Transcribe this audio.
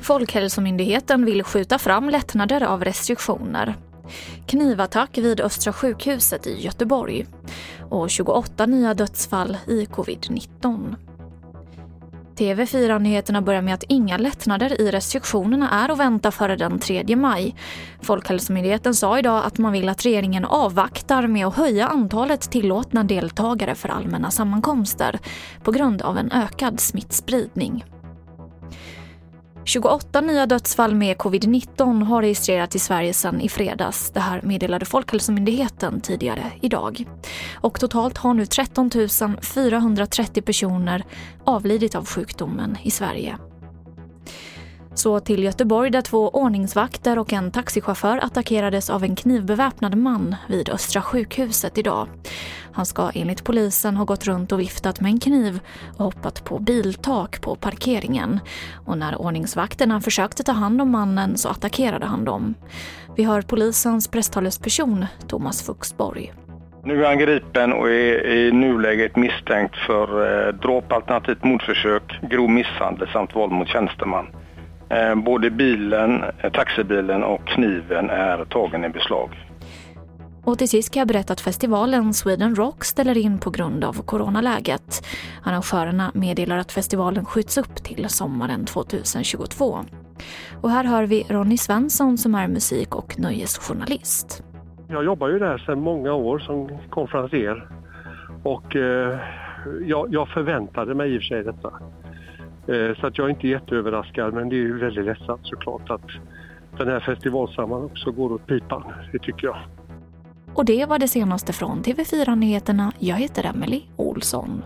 Folkhälsomyndigheten vill skjuta fram lättnader av restriktioner. Knivattack vid Östra sjukhuset i Göteborg och 28 nya dödsfall i covid-19. TV4-nyheterna börjar med att inga lättnader i restriktionerna är att vänta före den 3 maj. Folkhälsomyndigheten sa idag att man vill att regeringen avvaktar med att höja antalet tillåtna deltagare för allmänna sammankomster på grund av en ökad smittspridning. 28 nya dödsfall med covid-19 har registrerats i Sverige sedan i fredags. Det här meddelade Folkhälsomyndigheten tidigare idag. Och totalt har nu 13 430 personer avlidit av sjukdomen i Sverige. Så till Göteborg där två ordningsvakter och en taxichaufför attackerades av en knivbeväpnad man vid Östra sjukhuset idag. Han ska enligt polisen ha gått runt och viftat med en kniv och hoppat på biltak på parkeringen. Och när ordningsvakterna försökte ta hand om mannen så attackerade han dem. Vi hör polisens presstalesperson Thomas Fuxborg. Nu är han gripen och är i nuläget misstänkt för eh, dråp alternativt mordförsök, grov misshandel samt våld mot tjänsteman. Eh, både bilen, eh, taxibilen och kniven är tagen i beslag. Och till sist kan jag berätta att festivalen Sweden Rock ställer in på grund av coronaläget. Arrangörerna meddelar att festivalen skjuts upp till sommaren 2022. Och här hör vi Ronny Svensson som är musik och nöjesjournalist. Jag jobbar ju där sedan många år som konferencier och eh, jag, jag förväntade mig i och för sig detta. Eh, så att jag är inte jätteöverraskad men det är ju väldigt ledsamt såklart att den här festivalsommaren också går åt pipan. Det tycker jag. Och det var det senaste från TV4 Nyheterna. Jag heter Emily Olsson.